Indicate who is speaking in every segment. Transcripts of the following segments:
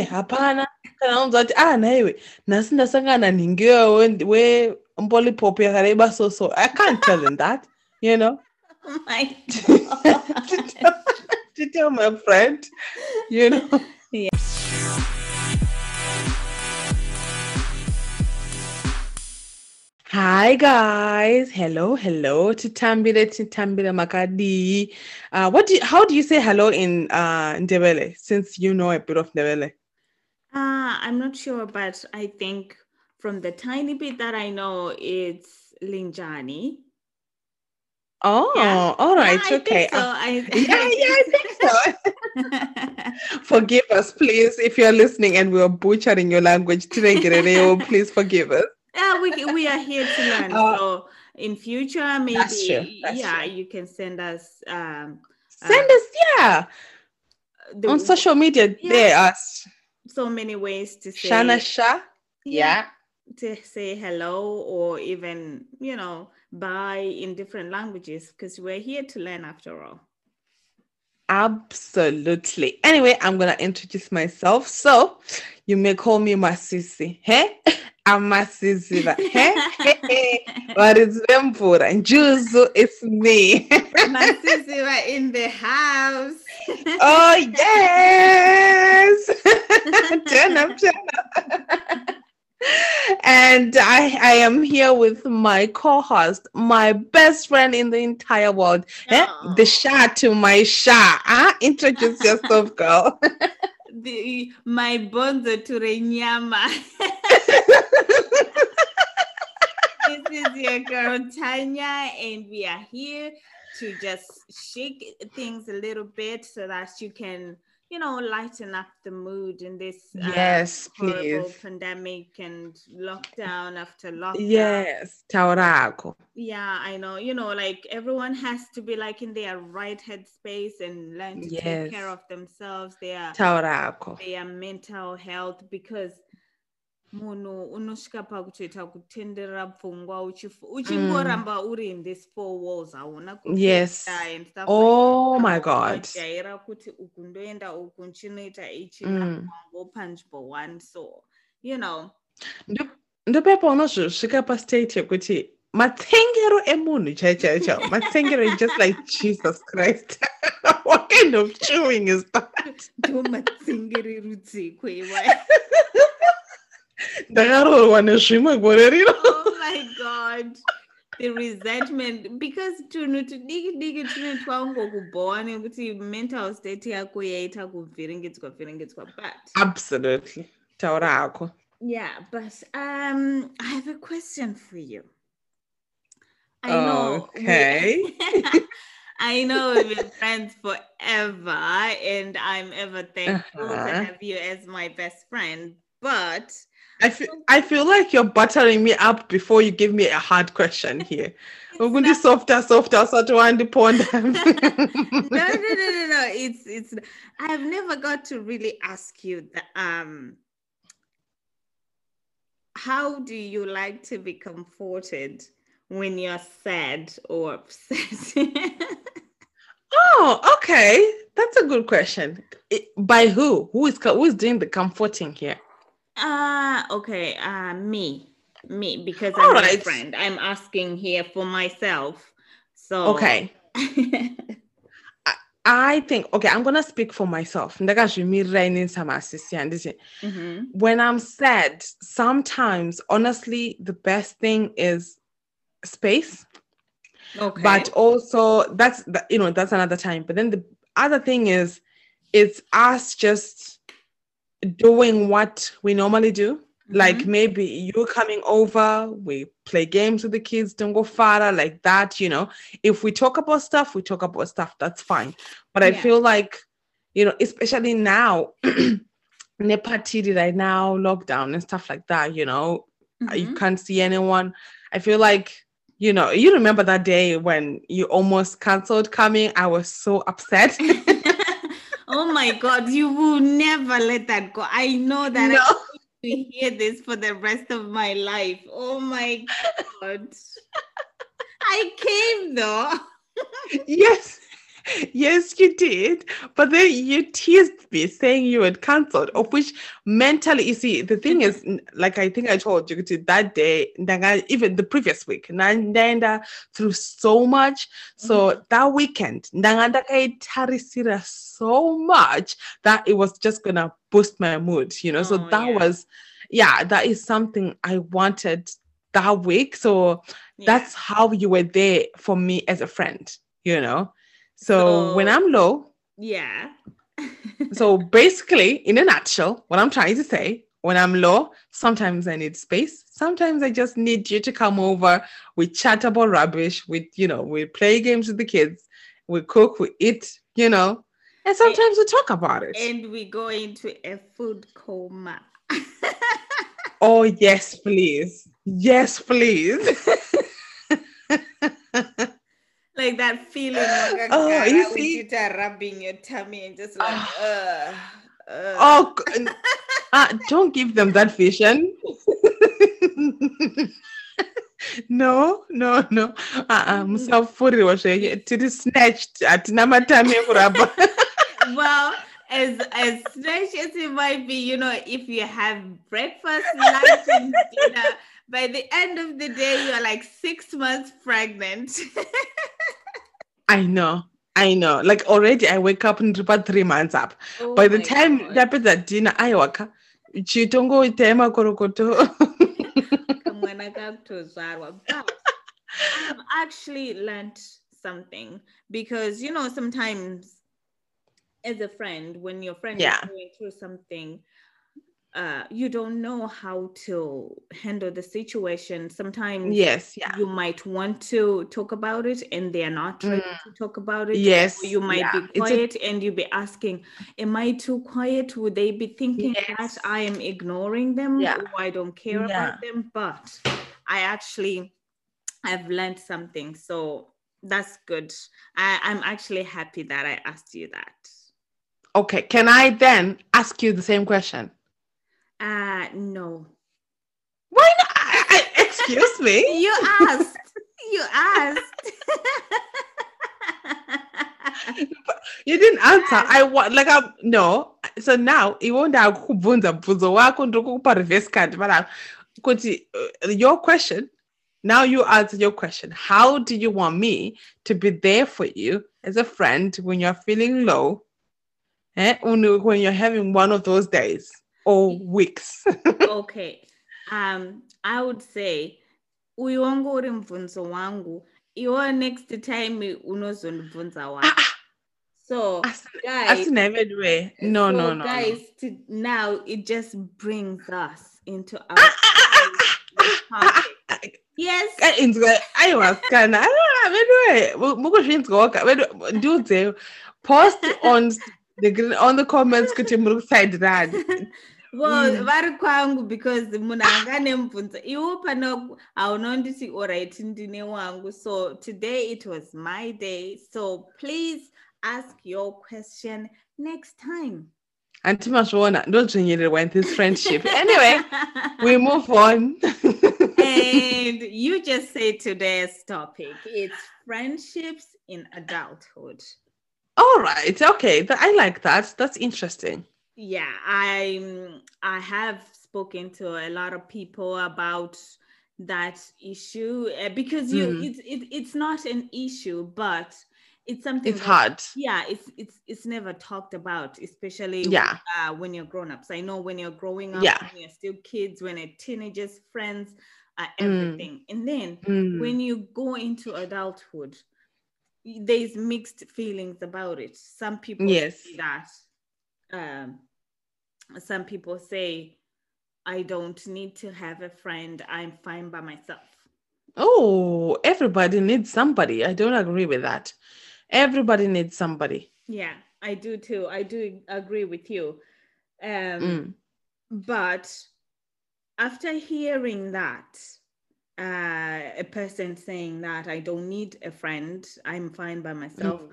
Speaker 1: hapana kana unzwa kuti ah naiwe ndasangana wembolipop yakareba so so i can't tell him that you know
Speaker 2: Oh my
Speaker 1: to, tell, to tell my friend you know Hi guys, hello, hello, Titambile, Titambile Makadi. Uh, what do you, how do you say hello in uh Ndebele? Since you know a bit of Ndebele.
Speaker 2: Uh, I'm not sure, but I think from the tiny bit that I know, it's Linjani.
Speaker 1: Oh,
Speaker 2: Yeah.
Speaker 1: all right,
Speaker 2: yeah,
Speaker 1: okay.
Speaker 2: So.
Speaker 1: Uh,
Speaker 2: I,
Speaker 1: yeah, yeah, I think so. forgive us, please, if you're listening and we're butchering your language please forgive us.
Speaker 2: yeah, we we are here to learn.
Speaker 1: Uh,
Speaker 2: so in future, maybe
Speaker 1: That's that's
Speaker 2: yeah,
Speaker 1: true.
Speaker 2: you can send us um
Speaker 1: Send us, yeah,
Speaker 2: the,
Speaker 1: on social media.
Speaker 2: Yeah.
Speaker 1: There, us
Speaker 2: so many ways to say
Speaker 1: Shana Shah.
Speaker 2: yeah, to say hello or even you know bye in different languages because we're here to learn after all.
Speaker 1: Absolutely. Anyway, I'm gonna introduce myself. So you may call me Masisi. Hey, I'm Masisi. but- Hey, hey, hey. But it's Vempura and Juzu, it's me.
Speaker 2: My sister were in the house.
Speaker 1: oh yes. turn up, turn up. and I I am here with my co-host, my best friend in the entire world. Eh? The Shah to my Shah. Ah, introduce yourself, girl.
Speaker 2: the, my bonzo to Renyama. this is your girl Tanya, and we are here to just shake things a little bit so that you can, you know, lighten up the mood in this uh,
Speaker 1: yes,
Speaker 2: horrible
Speaker 1: please.
Speaker 2: pandemic and lockdown after lockdown.
Speaker 1: Yes, Taurako.
Speaker 2: Yeah, I know. You know, like everyone has to be like in their right headspace and learn to take care of themselves, their
Speaker 1: Taurako.
Speaker 2: their mental health because munhu unosvika pakutoita kutenderera pfungwa uchingoramba uri in these four walls hauna
Speaker 1: Yes.
Speaker 2: and stuff
Speaker 1: Oh
Speaker 2: like
Speaker 1: my. God.
Speaker 2: Unojaira kuti uku ndoenda uku nchinoita ichi
Speaker 1: Mm.
Speaker 2: napango panzvimbo one so you know
Speaker 1: Ndo- ndopepa unozvosvika pastate yekuti matsengero emunhu chai chai chai matsengero just like jesus christ what kind of chewing is that
Speaker 2: ndomatsengererudzi
Speaker 1: ndakaroorwa nezvimwe gore
Speaker 2: oh my god. The resentment. Because tunhu tudiki diki tune twangokubhowa nekuti mental state yako yaita kuvhiringidzwa vhiringidzwa but
Speaker 1: absolutely. Taura hako
Speaker 2: yeah but um i have a question for you. I know we-
Speaker 1: Okay.
Speaker 2: i know we've been friends forever and i'm ever thankful to
Speaker 1: Uh-huh.
Speaker 2: have you as my best friend but
Speaker 1: I feel, I feel like you're buttering me up before you give me a hard question here. We're going to
Speaker 2: not-
Speaker 1: softer, softer, sort of one pond.
Speaker 2: no, no, no, no, no. It's it's. I've never got to really ask you the um. How do you like to be comforted when you're sad or upset?
Speaker 1: Oh, okay. That's a good question. I- by who? Who is who is doing the comforting here?
Speaker 2: Uh okay. Uh, me, me, because
Speaker 1: All
Speaker 2: I'm
Speaker 1: right.
Speaker 2: a friend. I'm asking here for myself. So
Speaker 1: Okay. I think okay, I'm gonna speak for myself. Ndakazvimirira ini samasisi handiti.
Speaker 2: Mhm.
Speaker 1: When I'm sad, sometimes honestly the best thing is space.
Speaker 2: Okay.
Speaker 1: But also that's you know, that's another time. But then the other thing is it's us just doing what we normally do. like
Speaker 2: Mhm.
Speaker 1: maybe you coming over we play games with the kids don't go farther like that you know if we talk about stuff we talk about stuff that's fine but i feel like you know especially now nepatidi right now lockdown and stuff like that you know you
Speaker 2: Mhm.
Speaker 1: can't see anyone i feel like you know you remember that day when you almost canceled coming i was so upset
Speaker 2: oh my god you will never let that go i know that
Speaker 1: no
Speaker 2: I to hear this for the rest of my life. Oh my god. I came though.
Speaker 1: yes yes, you did. But then you teased me saying you had cancelled, of which mentally, you see, the thing is, like I think I told you that day, even the previous week, Nanda through so much. So mm-hmm. that weekend, Nanda so much that it was just gonna boost my mood, you know. Oh, so that yeah. was yeah, that is something I wanted that week. So yeah. that's how you were there for me as a friend, you know. So, so when I'm low,
Speaker 2: yeah.
Speaker 1: so basically, in a nutshell, what I'm trying to say, when I'm low, sometimes I need space. Sometimes I just need you to come over. We chat about rubbish. We, you know, we play games with the kids. We cook, we eat, you know, and sometimes and, we talk about it.
Speaker 2: And we go into a food coma.
Speaker 1: oh yes, please. Yes, please.
Speaker 2: like that feeling like oh, you see? you rubbing your tummy and just like uh, uh.
Speaker 1: oh uh, don't give them that vision no no no uh-uh. musafuriwa tiri snatched hatina matami
Speaker 2: well as as snatched as it might be you know if you have breakfast lunch and dinner by the end of the day, you're like six months pregnant.
Speaker 1: I know. I know. Like already I wake up and about three months up. Oh by the time that that dinner, I wake up. chitongo itema korokoto
Speaker 2: but i've actually learned something because you know sometimes as a friend when your friend yeah. is going through something uh, you don't know how to handle the situation. Sometimes,
Speaker 1: yes, yeah,
Speaker 2: you might want to talk about it, and they are not ready mm. to talk about it.
Speaker 1: Yes,
Speaker 2: you might yeah. be quiet, a- and you be asking, "Am I too quiet?" Would they be thinking yes. that I am ignoring them, yeah. or I don't care about them? But I actually, I've learned something, so that's good. I, I'm actually happy that I asked you that.
Speaker 1: Okay, can I then ask you the same question?
Speaker 2: Uh, no.
Speaker 1: Why not? I, I, excuse me.
Speaker 2: you asked. You asked.
Speaker 1: you didn't answer. I want like I'm no. So now have kubunza mfunzo wako ndokukupa reverse card but kuti uh, your question now you answer your question how do you want me to be there for you as a friend when you're feeling low eh? when you're having one of those days or weeks.
Speaker 2: okay. Um i would say uyu wangu uri mubvunzo wangu iwo next time unozondibvunza wako ah, ah. so guys
Speaker 1: anyway no so no no
Speaker 2: guys no. To, now it just brings us into our yes.
Speaker 1: Aiwa kana anyway mukuzvinzwawo ndiudze post on the on the comments kuti muri kusiderani
Speaker 2: well mm. vari kwangu because munhu anga nemubvunzo iwo pana haunonditi oright ndine wangu so today it was my day so please ask your question next time
Speaker 1: anti mazviona ndodzvenyererwa in this friendship anyway we move on
Speaker 2: and you just say today's topic it's friendships in adulthood
Speaker 1: all right. Okay. I like that. That's interesting.
Speaker 2: Yeah, I I have spoken to a lot of people about that issue uh, because you mm. it's it, it's not an issue, but it's something
Speaker 1: it's that, hard.
Speaker 2: Yeah, it's it's it's never talked about, especially
Speaker 1: yeah
Speaker 2: uh, when you're grown ups. I know when you're growing up,
Speaker 1: yeah.
Speaker 2: when you're still kids, when you're teenagers, friends, uh, everything, mm. and then mm. when you go into adulthood, there's mixed feelings about it. Some people
Speaker 1: yes.
Speaker 2: say that. Um, some people say, I don't need to have a friend. I'm fine by myself.
Speaker 1: Oh, everybody needs somebody. I don't agree with that. Everybody needs somebody.
Speaker 2: Yeah, I do too. I do agree with you. Um, mm. But after hearing that, uh, a person saying that I don't need a friend, I'm fine by myself. Mm.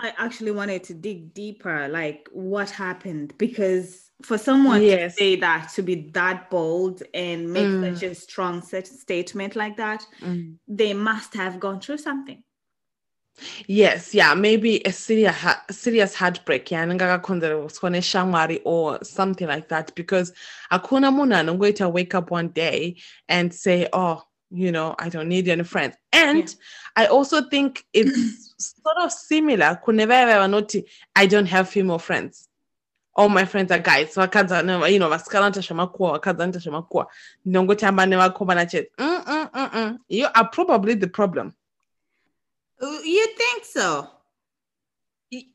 Speaker 2: I actually wanted to dig deeper, like what happened, because for someone yes. to say that, to be that bold and make mm. such a strong statement like that, mm. they must have gone through something.
Speaker 1: Yes, yeah, maybe a serious a serious heartbreak yeah or something like that because akuna munhu going to wake up one day and say oh you know I don't need any friends and yeah. I also think it's sort of similar I don't have female friends all my friends are guys vakadzi you know vasikana vakadzi anotasha makuhwa ndinongotamba nevakomana chete mm, mm, mm. you are probably the problem
Speaker 2: uh, you think so?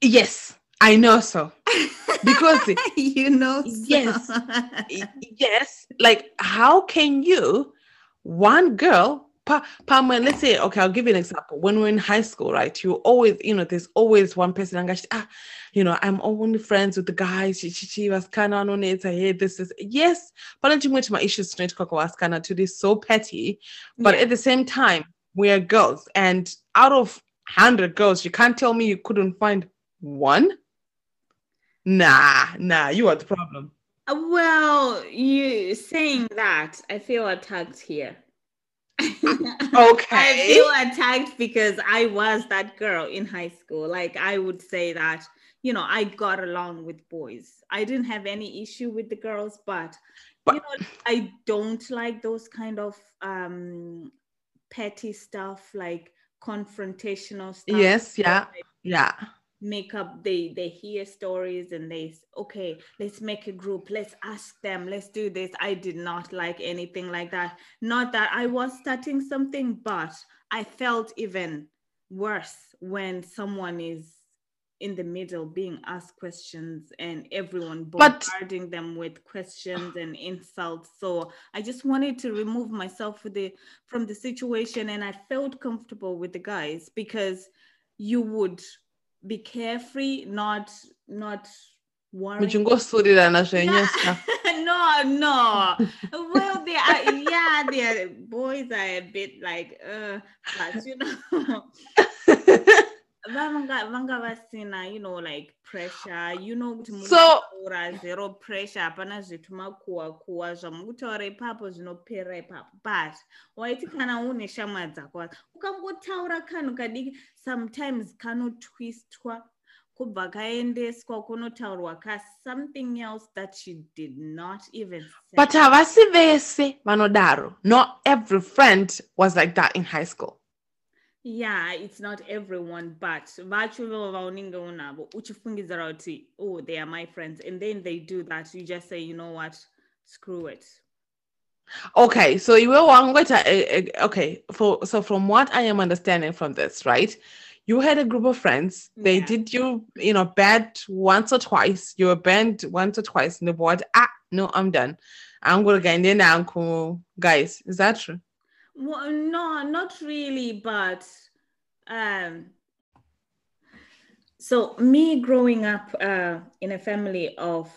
Speaker 1: yes, I know so. Because
Speaker 2: you know,
Speaker 1: so. yes, yes. Like, how can you, one girl, pa, pa, let's say, okay, I'll give you an example. When we're in high school, right? You always, you know, there's always one person, and ah, you know, I'm only friends with the guys. She, she, she was kind of on it. I hate this is yes, but I'm my issues tonight. Was kind of to this so petty, but yeah. at the same time, we are girls and out of 100 girls you can't tell me you couldn't find one nah nah you are the problem
Speaker 2: well you saying that i feel attacked here
Speaker 1: okay
Speaker 2: i feel attacked because i was that girl in high school like i would say that you know i got along with boys i didn't have any issue with the girls but, but you know i don't like those kind of um petty stuff like confrontational stuff.
Speaker 1: Yes, yeah,
Speaker 2: like
Speaker 1: yeah.
Speaker 2: Make up they they hear stories and they okay, let's make a group, let's ask them, let's do this. I did not like anything like that. Not that I was starting something, but I felt even worse when someone is in the middle being asked questions and everyone bombarding but, them with questions and insults so i just wanted to remove myself the, from the situation and i felt comfortable with the guys because you would be carefree not not worrying.
Speaker 1: Yeah.
Speaker 2: no no well they are yeah their boys are a bit like uh but you know vanga vanga vasina you know like pressure. You know kuti
Speaker 1: so
Speaker 2: zero pressure hapana zvithu makuhwa kuhwa zvamukutaura ipapo zvinopera ipapo. But waiti kana une shamwa dzako ukangotaura kanhu kadiki sometimes kanotwistwa kubva kaendeswa kunotaurwa ka something else that she did not even say.
Speaker 1: but havasi vese vanodaro. Not every friend was like that in high school
Speaker 2: yeah it's not everyone but vacho vaunenge unavo uchifungidzira kuti oh they are my friends and then they do that you just say you know what screw it.
Speaker 1: Okay so you were one to okay for so from what i am understanding from this right you had a group of friends they yeah. did you you know bad once or twice you were banned once or twice in the board ah no i'm done. I'm gonna get in uncle guys is that true
Speaker 2: well, no, not really, but um, so me growing up uh, in a family of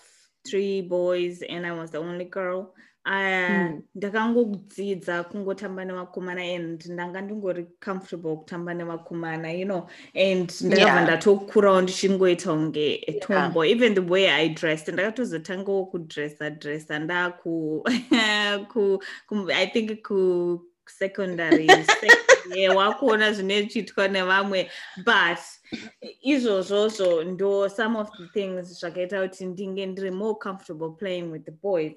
Speaker 2: three boys and I was the only girl. Hmm. ndakangodzidza kungotamba nevakomana and ndanga ndingori comfortable kutamba nevakomana you know and ndakabva ndatokurawo ndichingoita kunge tombo even the way i dressed ndakatozotangawo kudressa dressa ndaku i dress and I think ku secondary wakuona zvine zvichiitwa nevamwe but izvozvozvo ndo some of the things zvakaita kuti ndinge ndiri more comfortable playing with the boys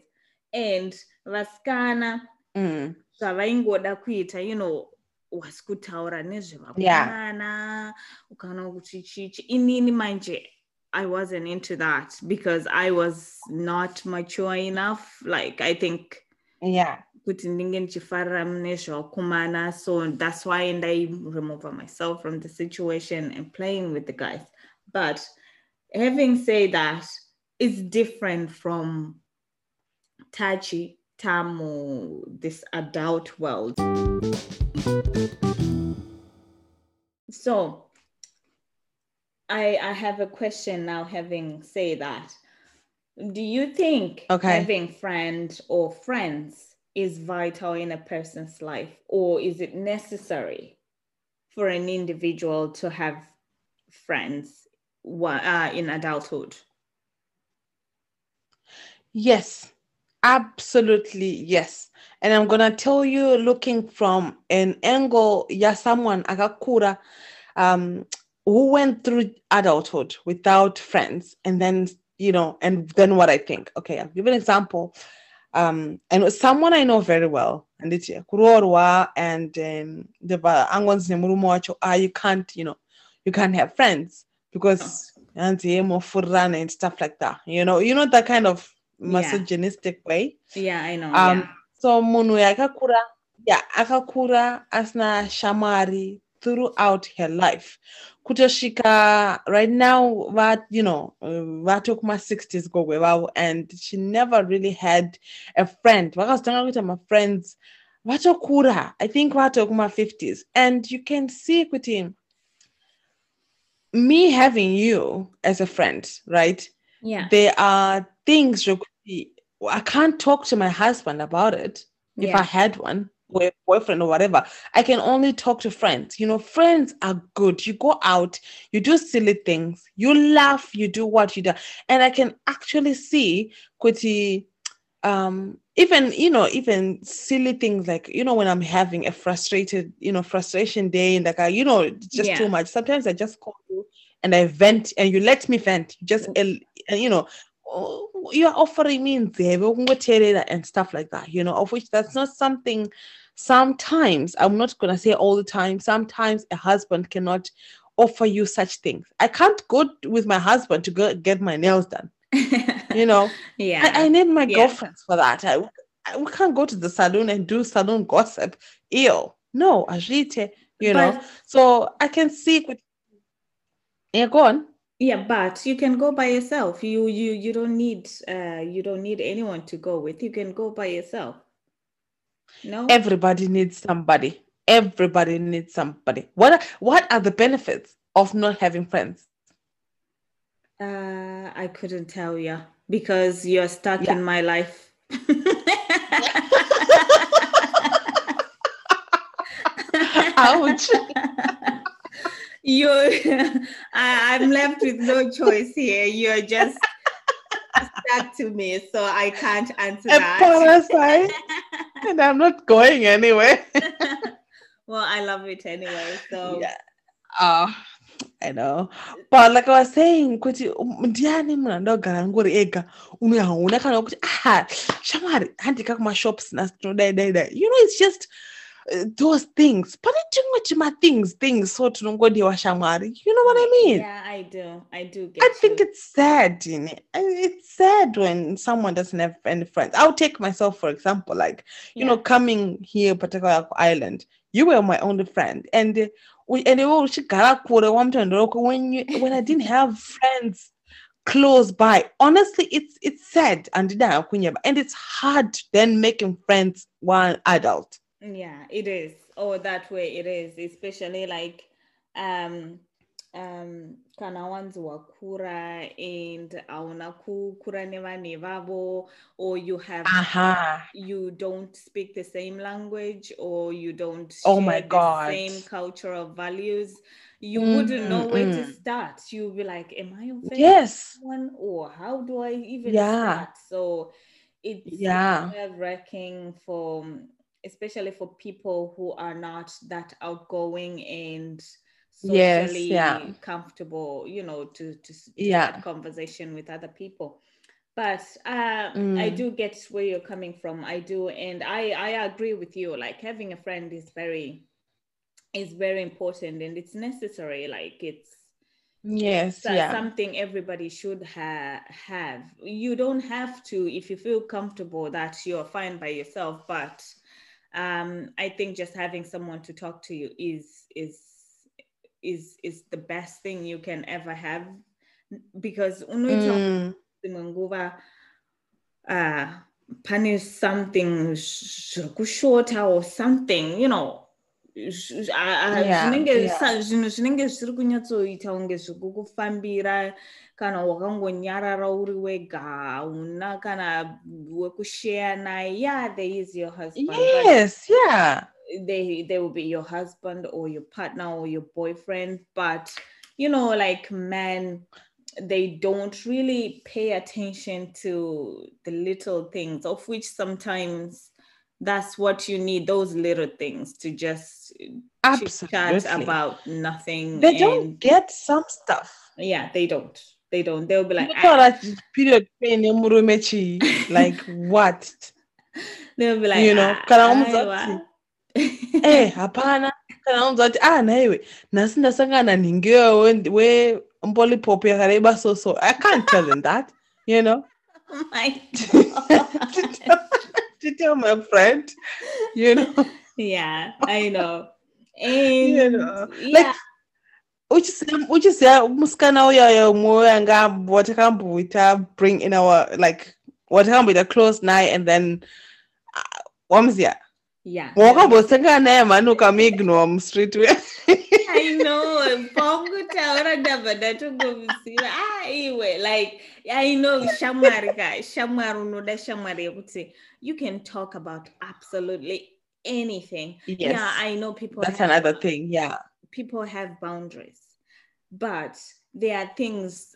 Speaker 2: and vasikana mm. zvavaingoda kuita you know wasi kutaura nezvevakomana ukaona kuti chichi inini manje I wasn't into that because I was not mature enough. Like I think,
Speaker 1: yeah,
Speaker 2: kuti ndinge ndichifarira mune zvakumana. So that's why I remove myself from the situation and playing with the guys. But having said that it's different from tachi tamu this adult world. So I, I have a question now having said that. Do you think
Speaker 1: okay.
Speaker 2: having friends or friends is vital in a person's life, or is it necessary for an individual to have friends uh, in adulthood?
Speaker 1: Yes, absolutely yes. And I'm gonna tell you, looking from an angle, yeah, someone akakura um, who went through adulthood without friends and then you know and then what i think okay i'll give an example um and someone i know very well. And it's kurorwa and um the angon's wacho ah you can't you know you can't have friends because and and stuff like that. You know you know that kind of misogynistic
Speaker 2: yeah. way? Yeah i know
Speaker 1: um yeah. so munhu yakakura yeah akakura asna shamari throughout her life kutosvika right now va you know vato kuma-60s gogwe vavo and she never really had a friend. Vakazotanga kuita mafriends vatokura i think vato kuma-50s and you can see kuti me having you as a friend right?
Speaker 2: Yeah.
Speaker 1: There are things i can't talk to my husband about it if yeah. i had one boyfriend or whatever. I can only talk to friends. You know, friends are good. You go out, you do silly things, you laugh, you do what you do. And I can actually see Kuti um even you know even silly things like you know when i'm having a frustrated you know frustration day and like I, you know just yeah. too much sometimes i just call you and i vent and you let me vent just you know you're offering me and stuff like that, you know, of which that's not something sometimes, I'm not going to say all the time, sometimes a husband cannot offer you such things. I can't go with my husband to go get my nails done. you know,
Speaker 2: yeah,
Speaker 1: I, I need my yeah. girlfriends for that. I, I, we can't go to the salon and do salon gossip. Ew, no, Ajite, you but, know. So I can see. Yeah, go on
Speaker 2: yeah but you can go by yourself. You you you don't need uh you don't need anyone to go with. You can go by yourself. No?
Speaker 1: Everybody needs somebody. Everybody needs somebody. What are, what are the benefits of not having friends?
Speaker 2: Uh i couldn't tell you because you're stuck yeah. in my life.
Speaker 1: Ouch
Speaker 2: you I, am left with no choice here. You're just stuck to me, so I can't answer a that.
Speaker 1: Parasite, and I'm not going anywhere.
Speaker 2: well, I love it anyway. So
Speaker 1: yeah. Oh, I know. But like I was saying, kuti ndiani munhu andogara ngori ega unohauna kana kuti ah shamwari handika kumashops nasitodai dai dai you know it's just those things. Pane tingwe chima things things so tinongodiwa shamwari. You know what i mean?
Speaker 2: Yeah i do. I do get
Speaker 1: i think it's sad it's sad when someone doesn't have any friends. I'll take myself for example like you yeah. know coming here particular island you were my only friend. And uh, and when you when i didn't have friends close by honestly it's it's sad. And and it's hard then making friends while adult
Speaker 2: yeah it is oh that way it is especially like um um kana wanzi wakura and auna kukura nevanhu ivavo or you have
Speaker 1: uh-huh.
Speaker 2: you don't speak the same language or you don't
Speaker 1: oh my god
Speaker 2: same cultural values you mm, wouldn't know mm, where mm. to start you'll be like am i offending
Speaker 1: yes
Speaker 2: one or how do i even
Speaker 1: yeah.
Speaker 2: start so it's
Speaker 1: yeah
Speaker 2: wrecking for especially for people who are not that outgoing and socially
Speaker 1: yes, yeah.
Speaker 2: comfortable, you know, to to, to
Speaker 1: yeah.
Speaker 2: conversation with other people. But uh, mm. I do get where you're coming from. I do, and I I agree with you. Like having a friend is very is very important and it's necessary. Like it's
Speaker 1: yes yeah.
Speaker 2: something everybody should ha- have you don't have to if you feel comfortable that you're fine by yourself but um, I think just having someone to talk to you is is is is the best thing you can ever have because mm. uh punish something shorter or something you know zvinenge zvinenge zviri kunyatsoita kunge zvekukufambira kana wakangonyarara uri wega hauna kana wekushare naye yeah there is your husband
Speaker 1: yes yeah.
Speaker 2: they they will be your husband or your partner or your boyfriend but you know like men they don't really pay attention to the little things of which sometimes that's what you need those little things to just chat about nothing
Speaker 1: They
Speaker 2: and-
Speaker 1: don't get some stuff.
Speaker 2: yeah they don't they don't they'll be like "Ah."
Speaker 1: period pain emurume chi, like what?
Speaker 2: they'll be like
Speaker 1: You know,
Speaker 2: "Ah,
Speaker 1: kana umudza
Speaker 2: aiwa."
Speaker 1: Eh, hapana. Kana unza kuti ah naiwe nhasi ndasangana nhingeyo we mpolipop yakareba so so. I can't tell them that, you know.
Speaker 2: oh my God.
Speaker 1: To tell my friend, you know.
Speaker 2: yeah i know and
Speaker 1: You know,
Speaker 2: yeah
Speaker 1: like uchiziya musikana uyayo umwe yanga watakamboita bring in our like watakamboita close naye and then uh, wamziya
Speaker 2: yeah
Speaker 1: wakambosangana naye mani ukamiignore mustreet we
Speaker 2: I know. Pongutaura ndabva ndatogomuziva. Ah, iwe like I know. Shamwari ka shamwari unoda yekuti you can talk about absolutely anything.
Speaker 1: yes.
Speaker 2: Yeah, I know people
Speaker 1: that's
Speaker 2: have,
Speaker 1: another thing yeah.
Speaker 2: People have boundaries, but there are things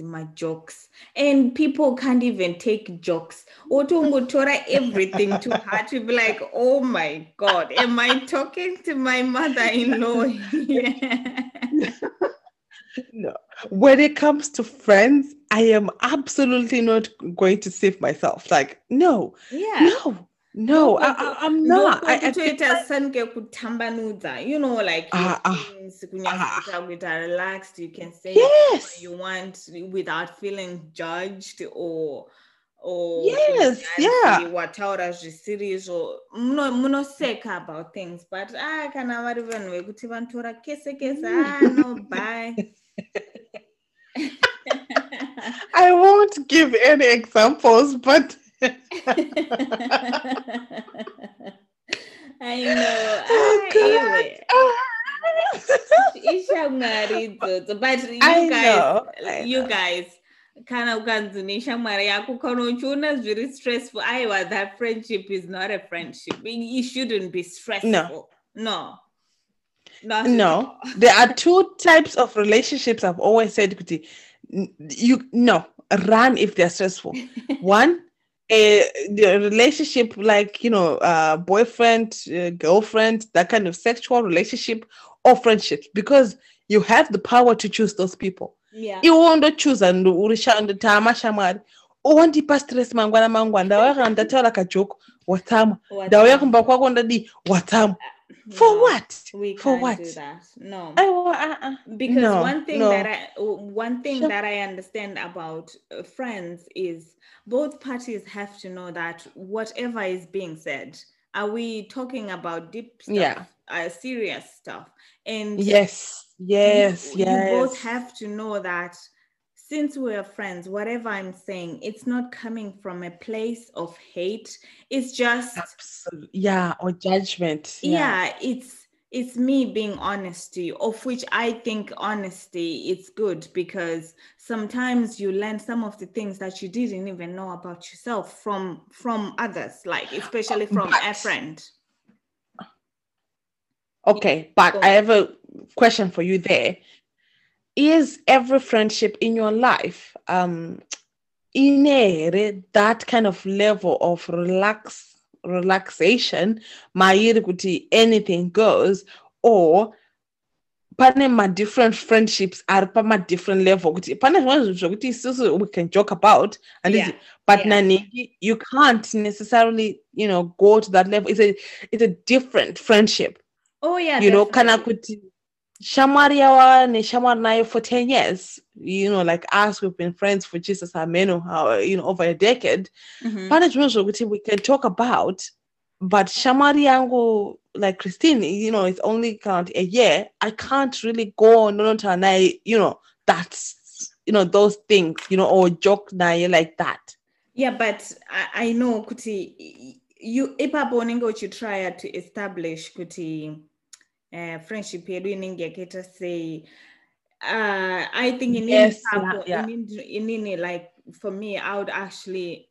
Speaker 2: my jokes. And people can't even take jokes. Otongotora everything to heart to be like oh my god am i talking to my mother-in-law? Yeah.
Speaker 1: no when it comes to friends i am absolutely not going to save myself. Like no
Speaker 2: yeah.
Speaker 1: no no I, I, i'm not I, I think
Speaker 2: kutambanudza you know like
Speaker 1: Ah, ah,
Speaker 2: things kunyatsokuita kuita relaxed. You can say
Speaker 1: yes.
Speaker 2: you want without feeling judged or or
Speaker 1: Yes, yeah.
Speaker 2: wataura zvisiri izvo muno- munoseka about things but ah kana vari vanhu vekuti vanotora kese kese ah no bye
Speaker 1: i won't give any examples but
Speaker 2: i know
Speaker 1: oh.
Speaker 2: Ah. ishamwari but you
Speaker 1: I
Speaker 2: guys
Speaker 1: know,
Speaker 2: you
Speaker 1: know.
Speaker 2: guys kana ukanzi neshamwari yako kana uchiona zviri stressful aiwa that friendship is not a friendship it shouldn't be stressful
Speaker 1: No.
Speaker 2: no
Speaker 1: no. there are two types of relationships i've always said kuti you no run if they're stressful. One a the relationship like you know uh boyfriend uh, girlfriend that kind of sexual relationship or friendships because you have the power to choose those people.
Speaker 2: Yeah.
Speaker 1: Iwe undochuza tama shamwari. Uwandipa stress mangwana mangwana. Ndauya kana ndataura kajoko watama
Speaker 2: What
Speaker 1: ndauya
Speaker 2: time?
Speaker 1: kumba kwako ndadi watama for
Speaker 2: No,
Speaker 1: what
Speaker 2: we
Speaker 1: for what
Speaker 2: do that no
Speaker 1: Aiwa, uh-uh.
Speaker 2: because
Speaker 1: No,
Speaker 2: one thing
Speaker 1: no.
Speaker 2: that i one thing that i understand about uh, friends is both parties have to know that whatever is being said are we talking about deep stuff
Speaker 1: Yeah.
Speaker 2: uh, serious stuff and
Speaker 1: yes yes
Speaker 2: you,
Speaker 1: yes
Speaker 2: you both have to know that since we're friends whatever i'm saying it's not coming from a place of hate. It's just
Speaker 1: yeah or judgment
Speaker 2: yeah. it's it's me being honest to you of which i think honesty is good because sometimes you learn some of the things that you didn't even know about yourself from from others like especially from a friend.
Speaker 1: Okay but i have a question for you there is every friendship in your life um in here that kind of level of relax relaxation kuti anything goes or pane ma-different friendships ari pama-different level kuti pane zvimwe zvinhu zvokuti isusu we can joke about and
Speaker 2: Yeah,
Speaker 1: but
Speaker 2: yeah.
Speaker 1: naniki you can't necessarily you know go to that level it's a it's a different friendship
Speaker 2: oh yeah
Speaker 1: you know kana
Speaker 2: definitely.
Speaker 1: kuti shamwari yawa neshamwari for 10 years. You know like us we've been friends for jesus ameno how you know over a decade.
Speaker 2: Mhm.
Speaker 1: zvokuti we can talk about but shamwari yangu like christine you know it's only count a year. I can't really go on nonotaura naye you know that's you know those things you know or joke naye like that.
Speaker 2: Yeah but i, I know kuti you ipapo unenge uchitrya to establish kuti uh, friendship yedu inenge yakaita sei uh, i think inini
Speaker 1: Yes, yeah, yeah.
Speaker 2: inini- inini like for me i would actually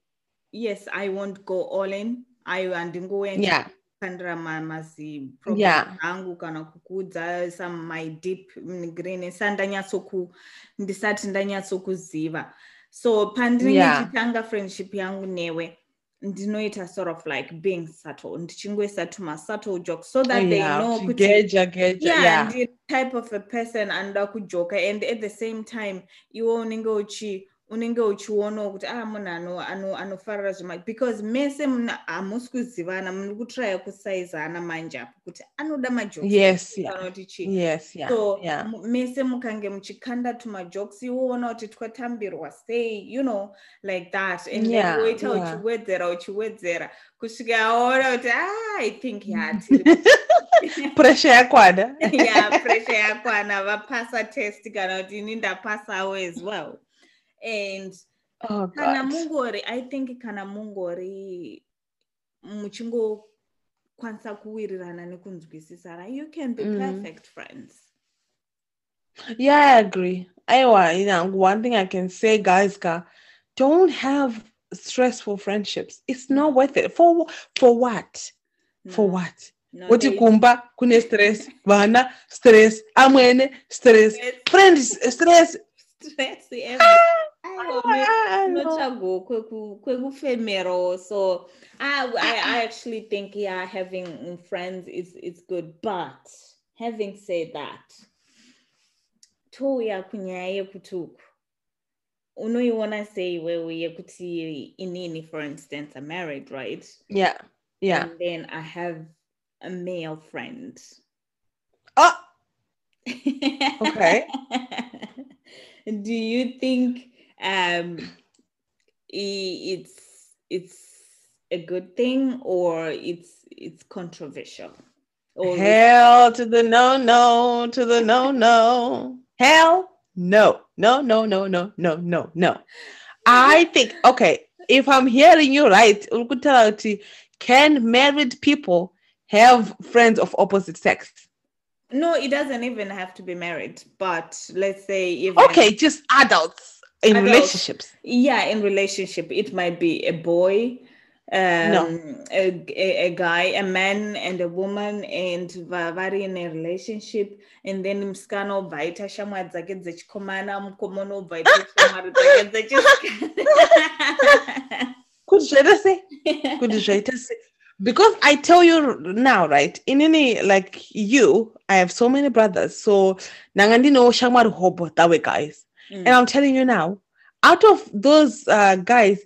Speaker 2: yes i won't go all in i handingoendi
Speaker 1: yeah
Speaker 2: mazi
Speaker 1: Yeah.
Speaker 2: angu kana kukuudza some my deep green sandanyatsoku ndisati ndanyatsokuziva so pandinenge
Speaker 1: Yeah.
Speaker 2: ndichitanga friendship yangu newe ndinoita sort of like being subtle ndichingoisa tumasubtle jokes so that they know kuti
Speaker 1: geja, geja,
Speaker 2: yeah,
Speaker 1: yeah.
Speaker 2: type of a person anoda kujoka and at the same time iwe unenge uchi unenge uchionawo kuti ah munhu ano- ano- anofarira zvema because mese muna hamusi kuzivana muri kutraya kusaizana manje apo kuti anoda majokes
Speaker 1: Yes, yeah.
Speaker 2: kana kuti chii
Speaker 1: Yes, yeah,
Speaker 2: so
Speaker 1: yeah.
Speaker 2: mese mukange muchikanda tumajokes iwoona kuti twatambirwa sei you know like that and
Speaker 1: Yeah,
Speaker 2: then woita
Speaker 1: yeah.
Speaker 2: uchiwedzera uchiwedzera kusvika aona kuti ah i think yeah tiri
Speaker 1: Pressure yakwana.
Speaker 2: yeah pressure yakwana vapasa test kana kuti ini ndapasawo as well and
Speaker 1: Oh
Speaker 2: kana
Speaker 1: God.
Speaker 2: mungori i think kana mungori muchingokwanisa kuwirirana nekunzwisisana you can be
Speaker 1: Mm.
Speaker 2: perfect friends
Speaker 1: Yeah, I agree. Aiwa, you know, one thing I can say, guys, ka, don't have stressful friendships. It's not worth it. For for what? For
Speaker 2: No,
Speaker 1: what?
Speaker 2: no,
Speaker 1: Kuti kumba kune stress, vana stress, amwene stress,
Speaker 2: stress,
Speaker 1: friends stress.
Speaker 2: stress
Speaker 1: Ah,
Speaker 2: Aiwa,
Speaker 1: I- I- I know.
Speaker 2: unotsvago kweku- so I, I, ah, I ah. actually think yeah having um friends is, is good but having said that touya kunyaya uku unoiona sei iwewe yekuti inini for instance i'm married right
Speaker 1: Yeah, yeah.
Speaker 2: and then i have a male friend
Speaker 1: Oh, Okay.
Speaker 2: do you think um it's it's a good thing or it's it's controversial or
Speaker 1: hell to the no, no, to the no, no. Hell no, no, no, no, no, no, no, no. I think okay. If I'm hearing you right, can married people have friends of opposite sex?
Speaker 2: no it doesn't even have to be married but let's say even
Speaker 1: Okay, just adults in
Speaker 2: Adults.
Speaker 1: relationships.
Speaker 2: yeah in relationship it might be a boy um
Speaker 1: No.
Speaker 2: a, a, guy a man and a woman and va- vari in a relationship and then musikana obva aita shamwari dzake dzechikomana mukomana obva aita shamwari dzake dzechisikana
Speaker 1: Could say could say because I tell you now, right? In any like you, I have so many brothers. So nangandino shamar hobo that way guys.
Speaker 2: Mm.
Speaker 1: And I'm telling you now, out of those uh, guys,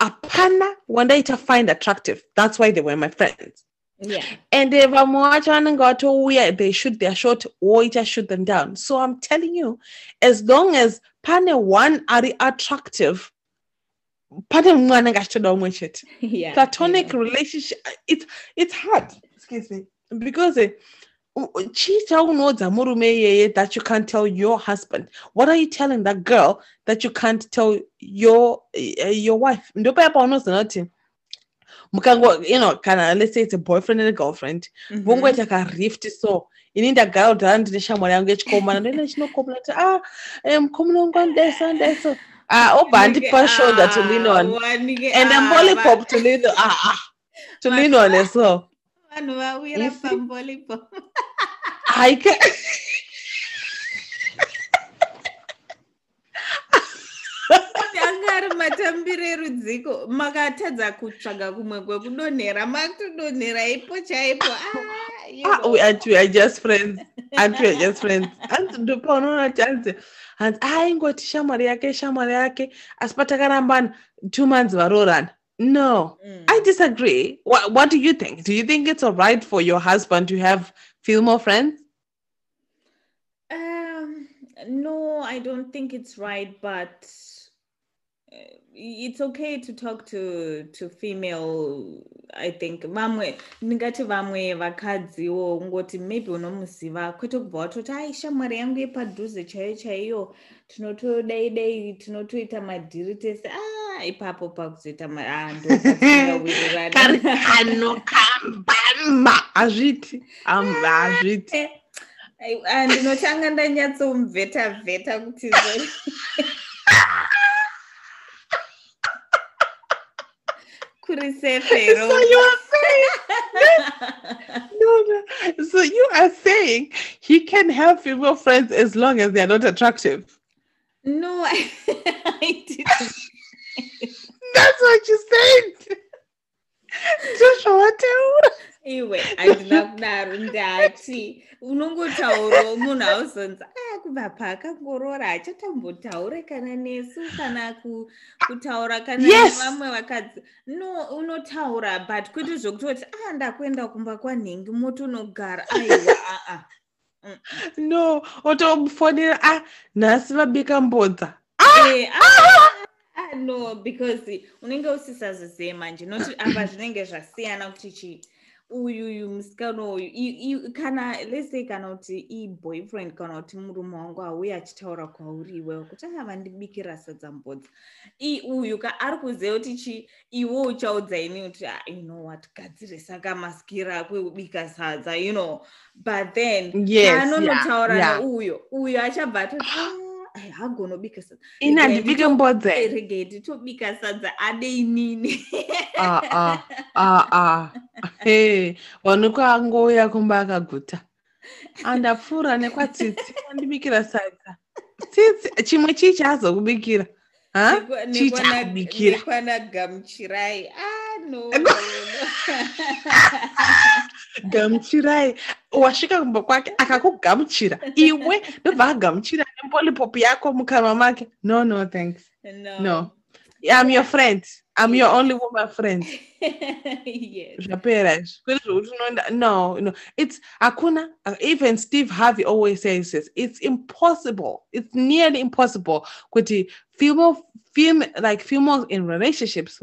Speaker 1: apana one day to find attractive. That's why they were my friends.
Speaker 2: yeah
Speaker 1: And if I'm watching and got to where they shoot their shot or it just shoot them down. So I'm telling you, as long as pane one are attractive, pane mwana ngachitoda umwe chete
Speaker 2: yeah
Speaker 1: platonic
Speaker 2: yeah.
Speaker 1: relationship it's it's hard excuse me because eh, u- u- chii chaunoudza murume iyeye that you can't tell your husband what are you telling that girl that you can't tell your uh, your wife ndopaya paunoziva kuti mukango you know kana let's say it's a boyfriend and a girlfriend vongoita karift so ini ndagara kudhara ndine shamwari yangu yechikomana ndoenda chinokomana kuti ah eh, mukomana wangu anodaiso anodaiso ah obva andipa shoulder to lean on and a
Speaker 2: ah,
Speaker 1: to lean on. Ah, ah, to lean on as well.
Speaker 2: Vanhu vawira
Speaker 1: You see?
Speaker 2: pambolipo
Speaker 1: I can.
Speaker 2: anga ari matambiro erudziko makatadza kutsvaga kumwe kwekudonhera makutodonhera ipo chaipo Ah, you
Speaker 1: Ah,
Speaker 2: know.
Speaker 1: we, and we are just friends. And we are just friends. And ndipo unoona chanzi hanzi aingoti shamwari yake shamwari yake asi patakarambana two months varoorana no.
Speaker 2: Mm.
Speaker 1: i disagree. What, what do you think? Do you think it's all right for your husband to have female friends?
Speaker 2: Um, no, I don't think it's right, but uh, it's okay to talk to to female. I think. Vamwe ndingati vamwe vakadziwo ngoti maybe unomuziva kwete kubva watoti ai shamwari yangu yepadhuze chaiyo chaiyo tinotodai dai tinotoita madhiri tese. Ah ipapo pakuzoita ah, ndo
Speaker 1: kari
Speaker 2: patinowirirana
Speaker 1: kanokambama hazviti hazviti
Speaker 2: Ai- ah, ndinotanga ndanyatsomubveta vheta kuti kuri sefero
Speaker 1: so you are saying no, no. So you are saying he can have female friends as long as they are not attractive.
Speaker 2: no I, I didn't
Speaker 1: That's what you said.
Speaker 2: iwe handina kudaro ndati. Unongotaurawo munhu auzonzi a kubva paakangorora hachatambotaure kana nesu kana kutaura kana nevamwe vakadzi. No unotaura but kwete zvokutoti a ndakuenda kumba kwanhengi motonogara aiwa aa
Speaker 1: no otomufonera a nhasi vabika mbodza.
Speaker 2: Eh, ah, no because unenge usisazizive manje noti apa zvinenge zvasiyana kuti chii uyu uyu musikana uyu kana lese kana kuti iboyfriend kana kuti murume wangu auya achitaura kwauri iwewo kuti avandibikira sadzambodza i uyu ka ari kuziva kuti chi iwo uchaudza ini kuti ah, you know what gadzirisa kamaskira kwekubika sadza you know. But then anonotaura neuyo uyu achabva atoti haagoni obika sadza.
Speaker 1: Ini handibiki mbodza
Speaker 2: rege nditobika sadza. Adei nini
Speaker 1: aa he wanuko angouya kumba akaguta andapfuura nekwatiti. Andibikira sadza. Titsi chimwe chii chaazokubikira ha? Chii chaabikira nekwana
Speaker 2: gamuchirai ano ah,
Speaker 1: gamuchirai wasvika kumba kwake akakugamuchira iwe ndobva agamuchira nepolipop yako mukanwa make. No no thanks. No, no. i'm your friend. I'm your only woman friend. Zvapera izvi kwete zvokuti no no it's hakuna even steve harvey always says this. It's impossible. It's nearly impossible. Kuti female fem like females in relationships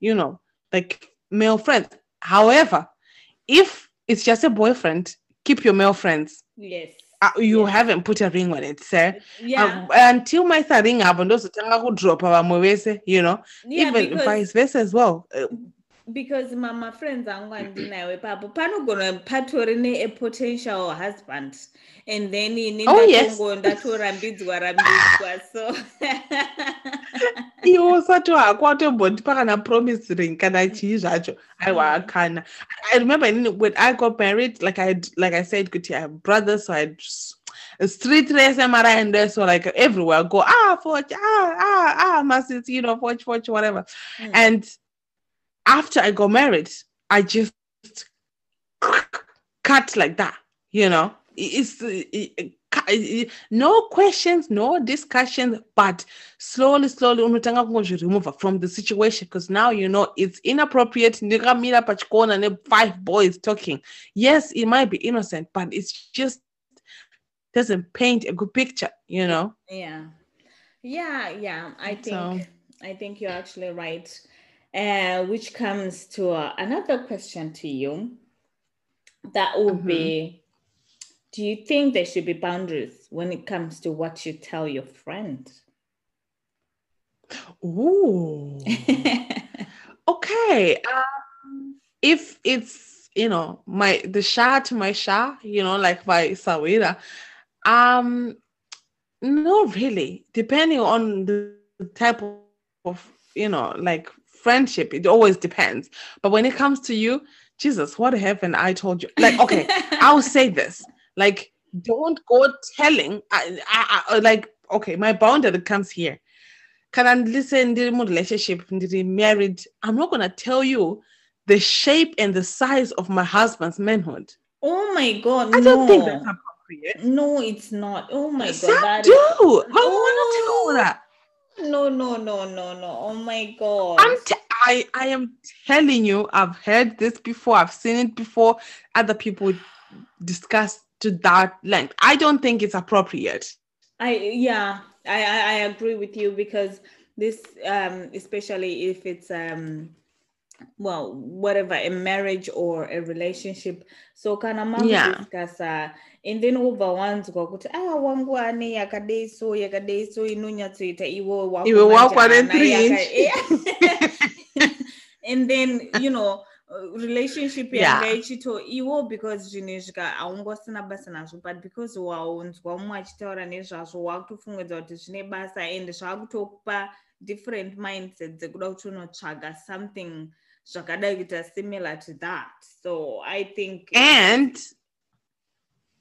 Speaker 1: you know like male friends however if it's just a boyfriend keep your male friends.
Speaker 2: Yes.
Speaker 1: Uh, you yeah. haven't put a ring on it sir. Yeah. uh, until maisa ring ndozotanga kudropa vamwe vese you know yeah, even vice versa as well. Uh,
Speaker 2: because mama friends angu andinayo ipapo panogona patori nepotential husband. And then ini
Speaker 1: oh,
Speaker 2: ndatongo yes. ndatorambidzwa rambidzwa so.
Speaker 1: Iwe usati hako watombotipa kana promise ring kana chii zvacho aiwa hakana i remember inini when i got married like i like i said kuti i have brothers so i street race emaraende so like everywhere. I go ah forge ah ah ah masits you know forge forge whatever. Mm. and after I got married, I just cut like that, you know. It's it, it, no questions, no discussions, but slowly, slowly, unotanga remove from the situation because now you know it's inappropriate. Five boys talking. Yes, it might be innocent, but it's just doesn't paint a good picture, you know.
Speaker 2: Yeah, yeah, yeah. I think so. I think you're actually right. Uh, which comes to uh, another question to you. That would mm-hmm. be Do you think there should be boundaries when it comes to what you tell your friend?
Speaker 1: Ooh. okay. Um, if it's, you know, my the Shah to my Shah, you know, like my Sawira, um, no, really. Depending on the type of, you know, like friendship, it always depends. But when it comes to you, Jesus, what haven't I told you? Like, okay, I'll say this. Like, don't go telling. I, I, I, uh, like, okay, my boundary comes here. Can I listen to the relationship, married? I'm not gonna tell you the shape and the size of my husband's manhood.
Speaker 2: Oh my god!
Speaker 1: I don't think that's appropriate.
Speaker 2: No, it's not. Oh my god!
Speaker 1: I do. Is... I oh. want to know that.
Speaker 2: No, no, no, no, no. Oh my god.
Speaker 1: I'm t- I I am telling you, I've heard this before, I've seen it before. Other people discuss to that length. I don't think it's appropriate.
Speaker 2: I yeah, I I, I agree with you because this um especially if it's um well whatever a marriage or a relationship so kana makudiscasa yeah. And then ubva wanzwa kuti ah wangu ane yakadei so yakadei so inonyatsoita iwe
Speaker 1: iwe wakwane three
Speaker 2: and then you know relationship yanga ichito iwo because zvinhu zvika haungosina basa nazvo but because waunzwa umwe achitaura nezvazvo wakutofungidzwa kuti zvine basa and zvakutokupa different mindset dzekuda kuti unotsvaga something zvakadai kuita similar to that. So i think
Speaker 1: and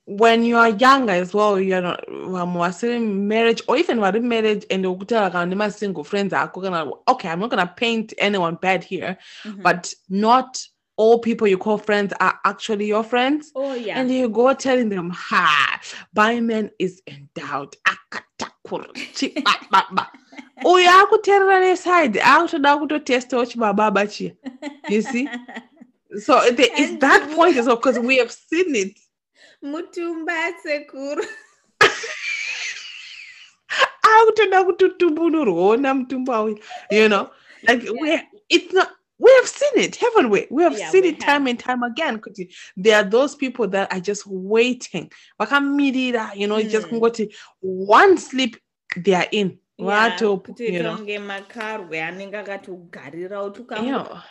Speaker 1: when you are younger as well you're not vamwe vasiri marriage or even vari marriage and ukutaura kana nemasingle friends ako kana okay i'm not gonna paint anyone bad here mm -hmm. but not all people you call friends are actually your friends.
Speaker 2: Oh yeah.
Speaker 1: And you go telling them, ha, by man is endowed. Akatakuru, chi- ba- ba- ba." uyo akuteerera neside akutoda kutotestawo chibababa chiya you see so
Speaker 2: And
Speaker 1: that point as well because we have seen it
Speaker 2: Mutumba sekuru.
Speaker 1: akutoda kutotumbunurwona mutumba uyu. You know like we it's not we have seen it haven't we? We have
Speaker 2: Yeah,
Speaker 1: seen
Speaker 2: we
Speaker 1: it time and time again kuti there are those people that are just waiting. Vakamirira you know just
Speaker 2: Mm.
Speaker 1: kungoti one sleep they are in.
Speaker 2: Yeah,
Speaker 1: Watopu, you know.
Speaker 2: tonge makarwe anenge akatogarira kuti
Speaker 1: Yeah.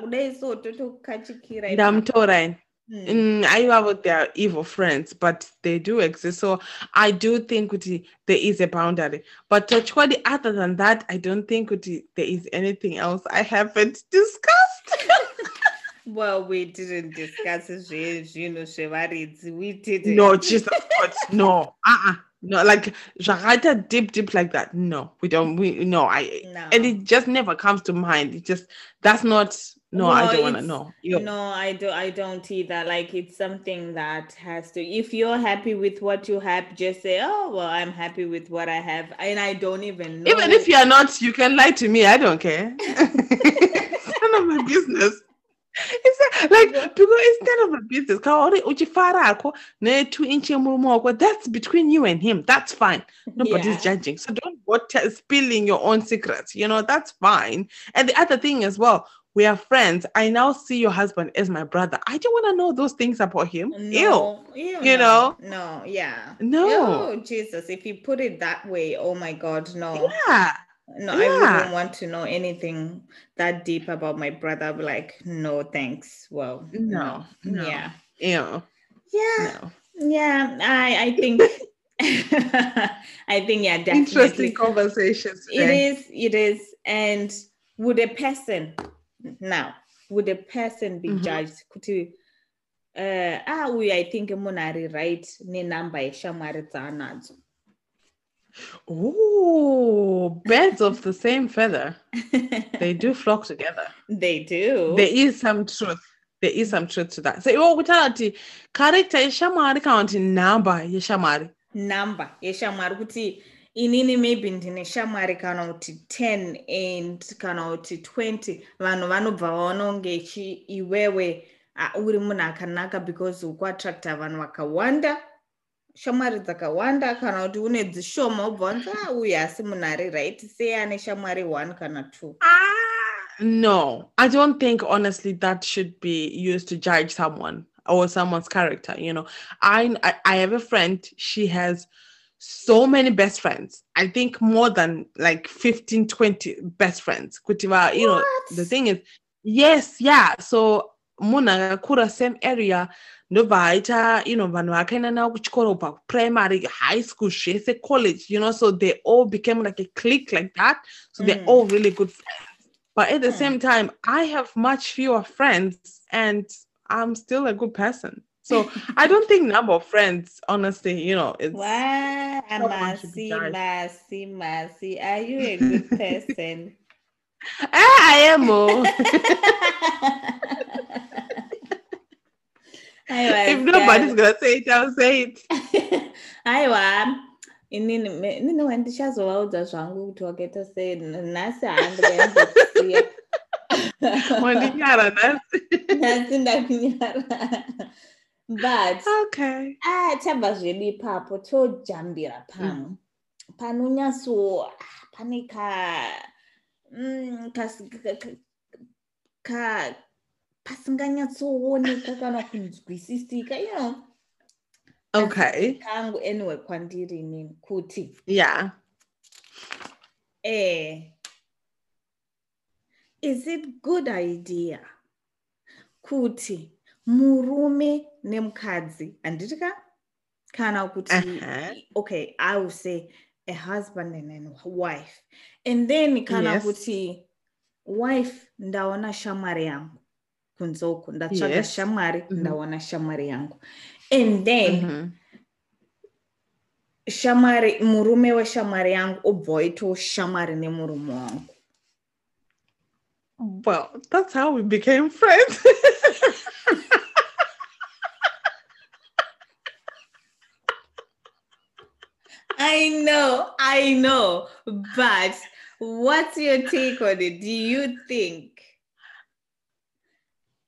Speaker 2: kudai so totokachikira
Speaker 1: ndamutora ini
Speaker 2: Mm.
Speaker 1: Mm, I they are evil friends, but they do exist. So I do think there is a boundary. But Tochwadi, other than that, I don't think there is anything else I haven't discussed.
Speaker 2: well we didn't discuss zvinhu zvevaridzi we didn't
Speaker 1: no, Jesus God, no. Uh-uh. No, like Jagata deep, deep like that. No, we don't. We no, I
Speaker 2: no.
Speaker 1: and it just never comes to mind. It just that's not. No, I don't want to know.
Speaker 2: No, I do. I don't either. Like it's something that has to. If you're happy with what you have, just say, "Oh, well, I'm happy with what I have," and I don't even know.
Speaker 1: Even if you are not, you can lie to me. I don't care. it's none of my business. It's not- like because it's none of my business. Kaori uchifarako ne two inch murumo That's between you and him. That's fine. Nobody's
Speaker 2: Yeah.
Speaker 1: judging. So don't go te- spilling your own secrets. You know that's fine. And the other thing as well, we are friends. I now see your husband as my brother. I don't want to know those things about him.
Speaker 2: No, ew,
Speaker 1: You
Speaker 2: no,
Speaker 1: know?
Speaker 2: No, yeah.
Speaker 1: No.
Speaker 2: Oh, Jesus. If you put it that way, oh my God, no.
Speaker 1: Yeah.
Speaker 2: No, I
Speaker 1: Yeah.
Speaker 2: wouldn't want to know anything that deep about my brother. I'd be like, no, thanks. Well,
Speaker 1: No,
Speaker 2: no.
Speaker 1: no.
Speaker 2: Yeah.
Speaker 1: Ew.
Speaker 2: Yeah.
Speaker 1: No.
Speaker 2: Yeah. I, I think, I think, yeah, definitely.
Speaker 1: Interesting conversations.
Speaker 2: It
Speaker 1: today.
Speaker 2: is, it is. And would a person now, would a person be
Speaker 1: Mhm.
Speaker 2: judged? Kuti, uh, ah, we, I think, munari right, ni namba yeshamari dzanadzo.
Speaker 1: Oh, birds of the same feather. They do flock together.
Speaker 2: they do.
Speaker 1: There is some truth. There is some truth to that. So iwo kutaura kuti character yeshamwari kana kuti nhamba yeshamwari.
Speaker 2: namba yeshamwari kuti inini maybe ndine shamwari kana kuti 10 and kana kuti 20 vanhu vanobva vaona kunge iwewe uri munhu akanaka because ukuattracta vanhu vakawanda shamwari dzakawanda kana kuti une dzishoma ubva wanzi ah uyu munhu ari right sei ane shamwari 1 kana 2
Speaker 1: Ah, no, I don't think honestly that should be used to judge someone or someone's character. You know, I I, I have a friend. She has so many best friends. I think more than like 15, 20 best friends. Kutiva, you know, the thing is, yes, yeah. So muna kura same area ndobva aita you know vanhu vakaenda navo kuchikoro primary high school zvese college you know so they all became like a clique like that so they're
Speaker 2: Mm.
Speaker 1: all really good friends but at the
Speaker 2: Hmm.
Speaker 1: same time i have much fewer friends and i'm still a good person so i don't think number of friends honestly you know it's
Speaker 2: Wow,
Speaker 1: Someone should be
Speaker 2: Masi. Masi, Masi, are you a good person?
Speaker 1: Ah, i am oh. If nobody's gonna say it i'll say it
Speaker 2: aiwa inini inini wandichazovaudza zvangu wakaita sei nhasi handikaembokusiya
Speaker 1: wandinyara nhasi
Speaker 2: nhasi ndakunyara but
Speaker 1: okay.
Speaker 2: ah chabva zvedu ipapo tojambira pamwe panonyatso pane ka mm, kasi- ka- ka- ka pasinganyatsooneka kana kunzwisisika you know
Speaker 1: okay
Speaker 2: kangu anyway kwandiri inini kuti
Speaker 1: yeah
Speaker 2: eh is it good idea kuti murume nemukadzi handiti ka kana kuti
Speaker 1: Uh-huh.
Speaker 2: okay i will say a husband and a wife and then kana
Speaker 1: Yes.
Speaker 2: kuti wife ndaona shamwari yangu kunze uku ndatsvaga
Speaker 1: Yes.
Speaker 2: shamwari
Speaker 1: Mhm.
Speaker 2: ndaona shamwari yangu and then
Speaker 1: Mhm.
Speaker 2: shamwari murume weshamwari yangu obva waitawo shamwari nemurume wangu
Speaker 1: Well, that's how we became friends.
Speaker 2: I know, I know. But what's your take on it? Do you think?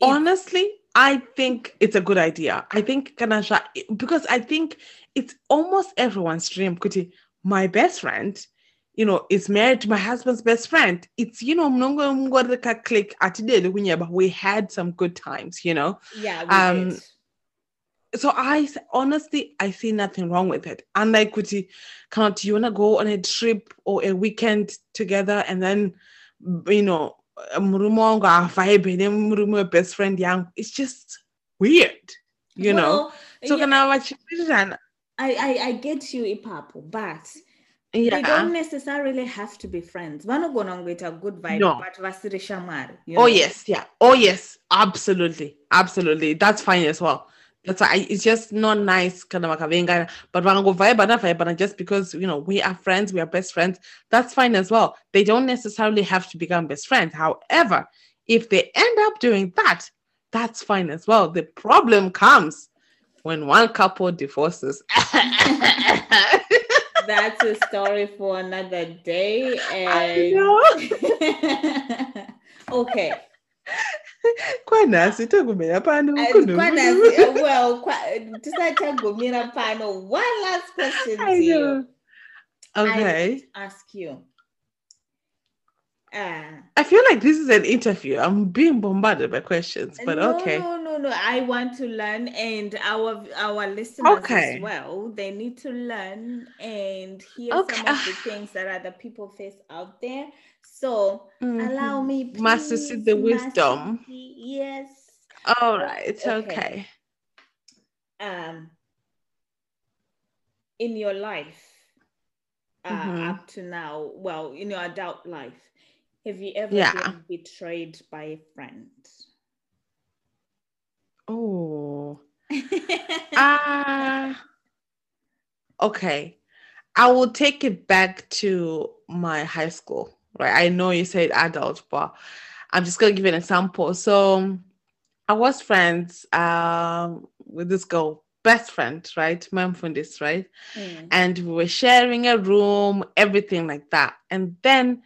Speaker 1: Honestly, I think it's a good idea. I think Kanasha, because I think it's almost everyone's dream. Kuti, my best friend, you know, is married to my husband's best friend. It's, you know, click we had some good times, you know.
Speaker 2: Yeah.
Speaker 1: um, did so I honestly I see nothing wrong with it. And like Kuti, can't you wanna go on a trip or a weekend together and then you know vibe best friend young it's just weird you well, know so yeah, can I watch
Speaker 2: I, I I get you ipapo but yeah. they don't necessarily have to be friends. Vanogona a good vibe no. but vasiri shamwari
Speaker 1: oh yes yeah. Oh yes absolutely absolutely. That's fine as well that's why I, it's just not nice kind of like but when I go vibe vibe just because you know we are friends we are best friends that's fine as well. They don't necessarily have to become best friends. However if they end up doing that that's fine as well. The problem comes when one couple divorces.
Speaker 2: That's a story for another day and okay
Speaker 1: kwanhasi togumira pano
Speaker 2: kwanhasi well tisatagumira pano one last question to you
Speaker 1: okay
Speaker 2: I ask you uh,
Speaker 1: I feel like this is an interview. I'm being bombarded by questions, but
Speaker 2: no,
Speaker 1: okay.
Speaker 2: No, no. I want to learn, and our our listeners okay. as well. They need to learn and hear okay. some of the things that other people face out there. So mm-hmm. allow me, please,
Speaker 1: Master, see the wisdom.
Speaker 2: Yes.
Speaker 1: All right. Okay. okay.
Speaker 2: Um, in your life, uh, mm-hmm. up to now, well, in your adult life, have you ever yeah. been betrayed by a friend?
Speaker 1: Oh. Ah. uh, okay. I will take it back to my high school right? I know you said adult, but I'm just gonna give you an example. So I was friends um, with this girl, best friend, right? Memphis, right? Mm. And we were sharing a room, everything like that. And then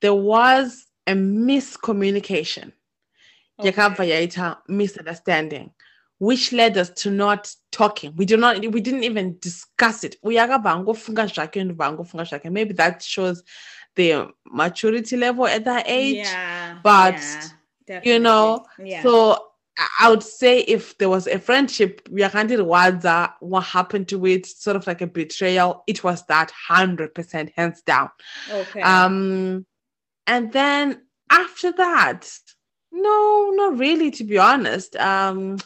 Speaker 1: there was a miscommunication. Okay. misunderstanding which led us to not talking. We do not we didn't even discuss it. Maybe that shows the maturity level at that age.
Speaker 2: Yeah.
Speaker 1: But yeah, you know, yeah. so I would say if there was a friendship, we are what happened to it, sort of like a betrayal, it was that hundred percent hands down.
Speaker 2: Okay.
Speaker 1: Um and then after that, no, not really to be honest. Um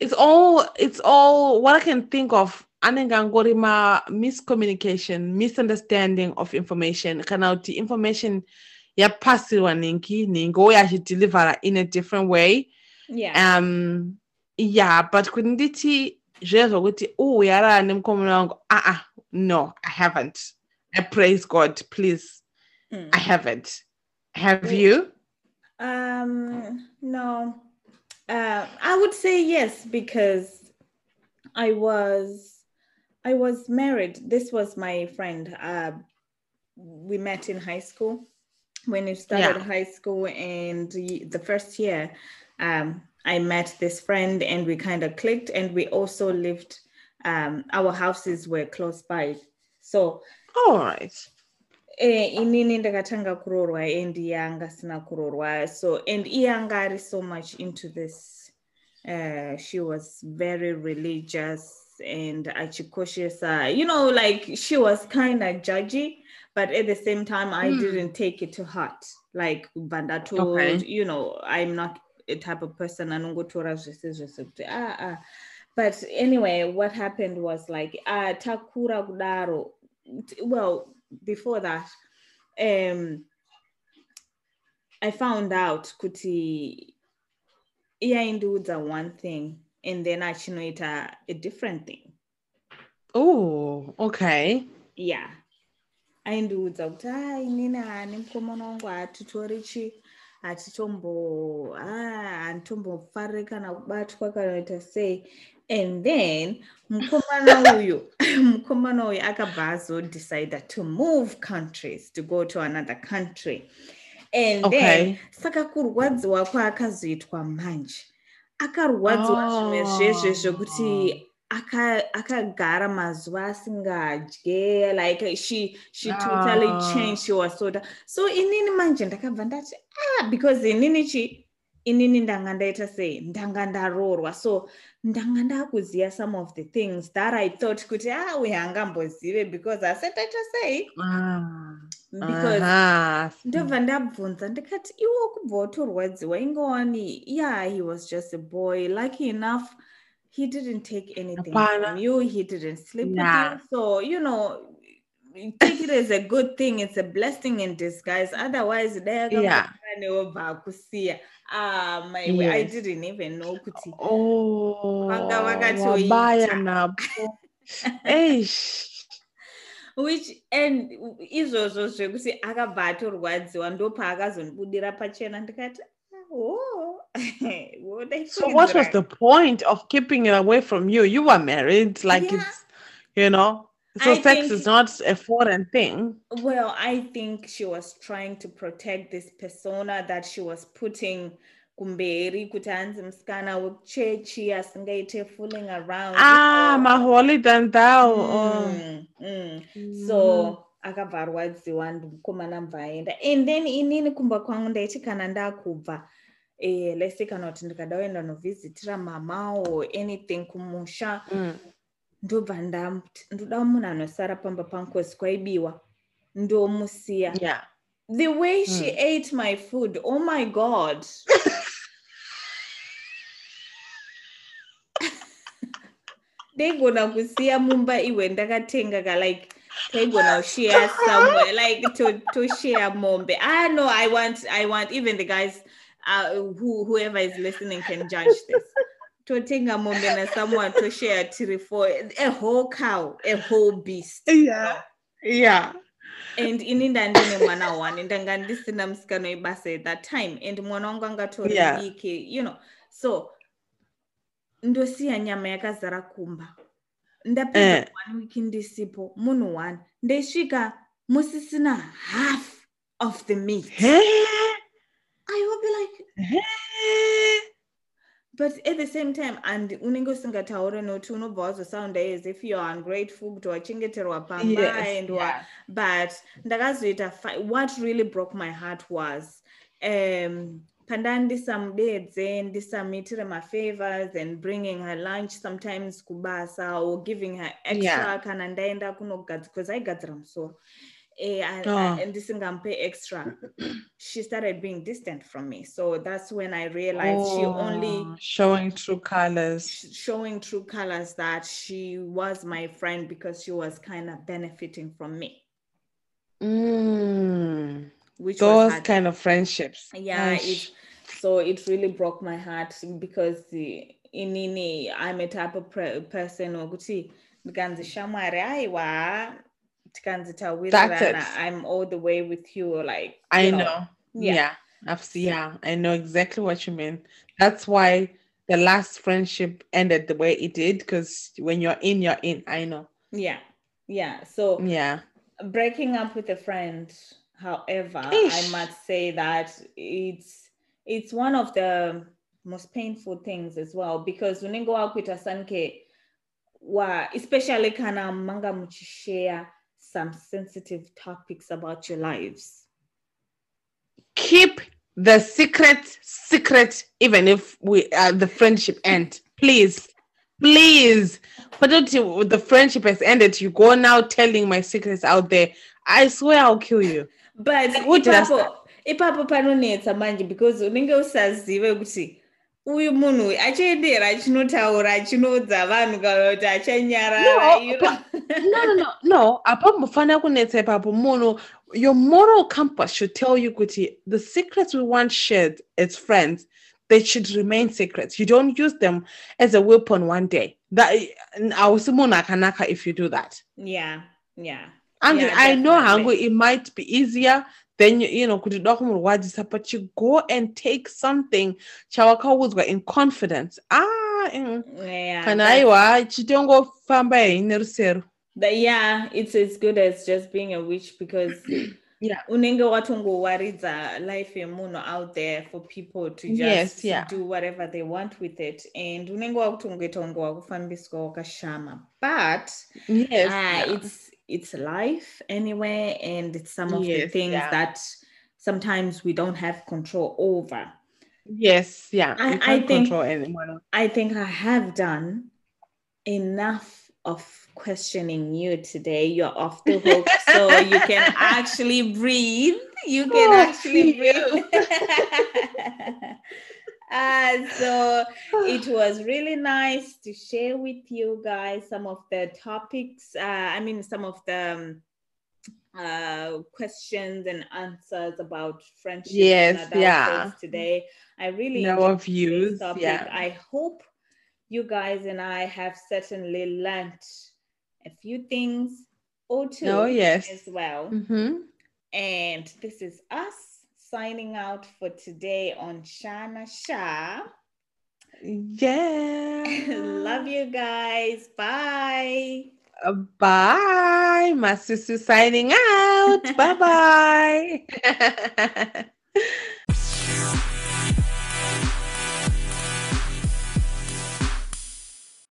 Speaker 1: it's all it's all what I can think of anenge ma miscommunication misunderstanding of information. Kana kuti information yapasiwa ningi ningi oyachidelivera in a different way.
Speaker 2: Yeah.
Speaker 1: um yeah but kuti nditi zviya zvokuti oh yarara nemukomana wangu ah ah no i haven't. I praise god please. Mm. i haven't. Have you
Speaker 2: um no uh, i would say yes because i was I was married. This was my friend. Uh, we met in high school when we started yeah. high school, and the first year, um, I met this friend, and we kind of clicked. And we also lived. Um, our houses were close by, so.
Speaker 1: All right.
Speaker 2: Eh, inini ndakatanga kurorwa and yanga sina kurorwa so and iyanga ari so much into this uh, she was very religious and achikoshesa you know like she was kind of judgy but at the same time i mm. didn't take it to heart like banda told okay. you know i'm not a type of person anongotora ah, ah. but anyway what happened was like uh, takura kudaro well before that um i found out kuti iyaindiudza one thing and then achinoita a different thing.
Speaker 1: Oh okay.
Speaker 2: Yeah. Aindiudza kuti ha inini hani ah, mukomana wangu hatitori ah, chi? Ah, Hatitombo handitombofariri kana kubatwa kana kuita sei and then mukomana uyu mukomana uyu akabva azodecida to move countries to go to another country and
Speaker 1: Okay.
Speaker 2: then saka kurwadziwa kwaakazoitwa manje akarwadziwa zvimwe zvezve zvekuti aka- akagara mazuva asingadye like she she totally
Speaker 1: Ah.
Speaker 2: changed she was so da- so inini manje ndakabva ndati ah because inini chi inini ndanga ndaita sei? Ndanga ndaroorwa so ndanga ndakuziva some of the things that i thought kuti ah uyu hangambozive because asati aita sei?
Speaker 1: Ah,
Speaker 2: because ndobva ndabvunza ndikati iwo kubva watorwadziwa ingowani? Yeah he was just a boy. Lucky enough he didn't take anything from you. He didn't sleep
Speaker 1: Nah.
Speaker 2: with you. So you know take it as a good thing it's a blessing in disguise otherwise dai
Speaker 1: Yeah.
Speaker 2: akambogara neobva akusiya ah my way, i didn't even know kuti
Speaker 1: Oh,
Speaker 2: Vanga vakatoita.
Speaker 1: wabaya napo. Eish.
Speaker 2: which and izvozvo zvekuti akabva atorwadziwa ndopaakazondibudira pachena ndikati "Ah, oh what
Speaker 1: So what was the point of keeping it away from you? You were married, like
Speaker 2: Yeah.
Speaker 1: it's, you know. So
Speaker 2: I
Speaker 1: sex
Speaker 2: think-
Speaker 1: is not a foreign thing.
Speaker 2: Well, I think she was trying to protect this persona that she was putting kumberi kuti hanzi musikana wekuchechi asingaite fooling around.
Speaker 1: Ah, holy than thou. Oh.
Speaker 2: Mm, mm. so akabva arwadziwa mukomana aenda and then inini kumba kwangu ndaiti kana ndakubva eh, lese kana kuti ndikada kuenda novhizitira mama or anything kumusha
Speaker 1: Mm.
Speaker 2: Ndobva ndoda munhu anosara pamba pankosi kwaibiwa ndomusiya.
Speaker 1: Yeah.
Speaker 2: the way she ate my food oh my god. Ndaigona kusiya mumba iwe ndakatenga ka like taigona kushare somewhere like to, to share mombe. Ah no i want i want even the guys uh, who, whoever is listening can judge this totenga mombe na someone to share tiri for a whole cow a whole beast
Speaker 1: Yeah. Yeah.
Speaker 2: and ini ndandine mwana one ndanga ndisina musikana webasa at that time and mwana wangu angatori
Speaker 1: Yeah.
Speaker 2: diki you know so ndosiya nyama yakazara kumba ndapedza
Speaker 1: Eh.
Speaker 2: one week ndisipo munhu one ndaisvika musisina half of the meat
Speaker 1: Hey.
Speaker 2: i will be like
Speaker 1: Hey.
Speaker 2: But at the same time and unenge usingataure nokuti unobva wazosounda as if youare ungrateful kuti wachengeterwa pamba
Speaker 1: Yes.
Speaker 2: and wa,
Speaker 1: Yeah.
Speaker 2: but ndakazoita what really broke my heart was um pandandisamudedze ndisamuitire mafavors and this favors and bringing her lunch sometimes kubasa or giving her extra
Speaker 1: Yeah.
Speaker 2: kana ndaenda kunogadzira because aigadzira musoro eh, a-
Speaker 1: Oh.
Speaker 2: a- ndisingamupe extra she started being distant from me so that's when i realized she only
Speaker 1: Oh, showing true colors.
Speaker 2: sh- showing true colors that she was my friend because she was kind of benefiting from me
Speaker 1: Mm.
Speaker 2: which
Speaker 1: Those kind of friendships.
Speaker 2: yeah it, so it really broke my heart because uh, inini i'm a type of pre- person wokuti ndikanzi shamwari aiwa
Speaker 1: That's it.
Speaker 2: i'm all the way with you like
Speaker 1: I
Speaker 2: you
Speaker 1: know.
Speaker 2: yeah.
Speaker 1: Yeah. I've yeah, I know exactly what you mean. That's why the last friendship ended the way it did because when you're in, you're in. I know.
Speaker 2: yeah yeah so
Speaker 1: Yeah.
Speaker 2: breaking up with a friend however i must say that it's it's one of the most painful things as well because unenge wakuita sanke wa especially kana manga muchishare some sensitive topics about your lives
Speaker 1: Keep the secret secret, even if we uh, the friendship end. Please, please. But until the friendship has ended, you go now telling my secrets out there. I swear I'll kill you.
Speaker 2: but
Speaker 1: Who did I
Speaker 2: ipapo ipapo panonetsa manje because unenge usazive kuti uyu munhu achaendera achinotaura achinoudza vanhu kana kuti achanyarara
Speaker 1: No, no no no no apo mufana kunetsa ipapo. Munhu your moral compass should tell you kuti the secrets we want shared as friends they should remain secrets. You don't use them as a weapon one day. That awusi munhu akanaka if you do that.
Speaker 2: Yeah yeah.
Speaker 1: Ange,
Speaker 2: Yeah,
Speaker 1: I know hangu it might be easier than you, you know kuti toda kumurwadzisa but you go and take something chawakaudzwa in confidence ah mm.
Speaker 2: Yeah,
Speaker 1: kana aiwa chitongofamba heyi nerusero
Speaker 2: yeah, it's as good as just being a witch because
Speaker 1: Yeah.
Speaker 2: unenge watongowaridza life yemunhu out there for people to just
Speaker 1: Yes, yeah.
Speaker 2: do whatever they want with it and unenge wakutongoita kunge wakufambiswa wakashama but
Speaker 1: yes
Speaker 2: ah,
Speaker 1: yeah.
Speaker 2: it's it's life anyway and it's some of the things
Speaker 1: yeah.
Speaker 2: that sometimes we don't have control over
Speaker 1: yes yeah
Speaker 2: I- I think- I think I have done enough of questioning you today. You're off the hook, so you can actually breathe. You can
Speaker 1: Oh,
Speaker 2: actually breathe. uh, so it was really nice to share with you guys some of the topics. Uh, I mean, some of the um, uh, questions and answers about friendship.
Speaker 1: Yes, yeah.
Speaker 2: Today, I really know
Speaker 1: views,
Speaker 2: this
Speaker 1: yeah.
Speaker 2: I hope you guys and I have certainly learned a few things or two
Speaker 1: Oh, yes.
Speaker 2: as well.
Speaker 1: hmm
Speaker 2: And this is us signing out for today on Shana Shah.
Speaker 1: yeah
Speaker 2: Love you guys. Bye.
Speaker 1: Bye my sister signing out bye bye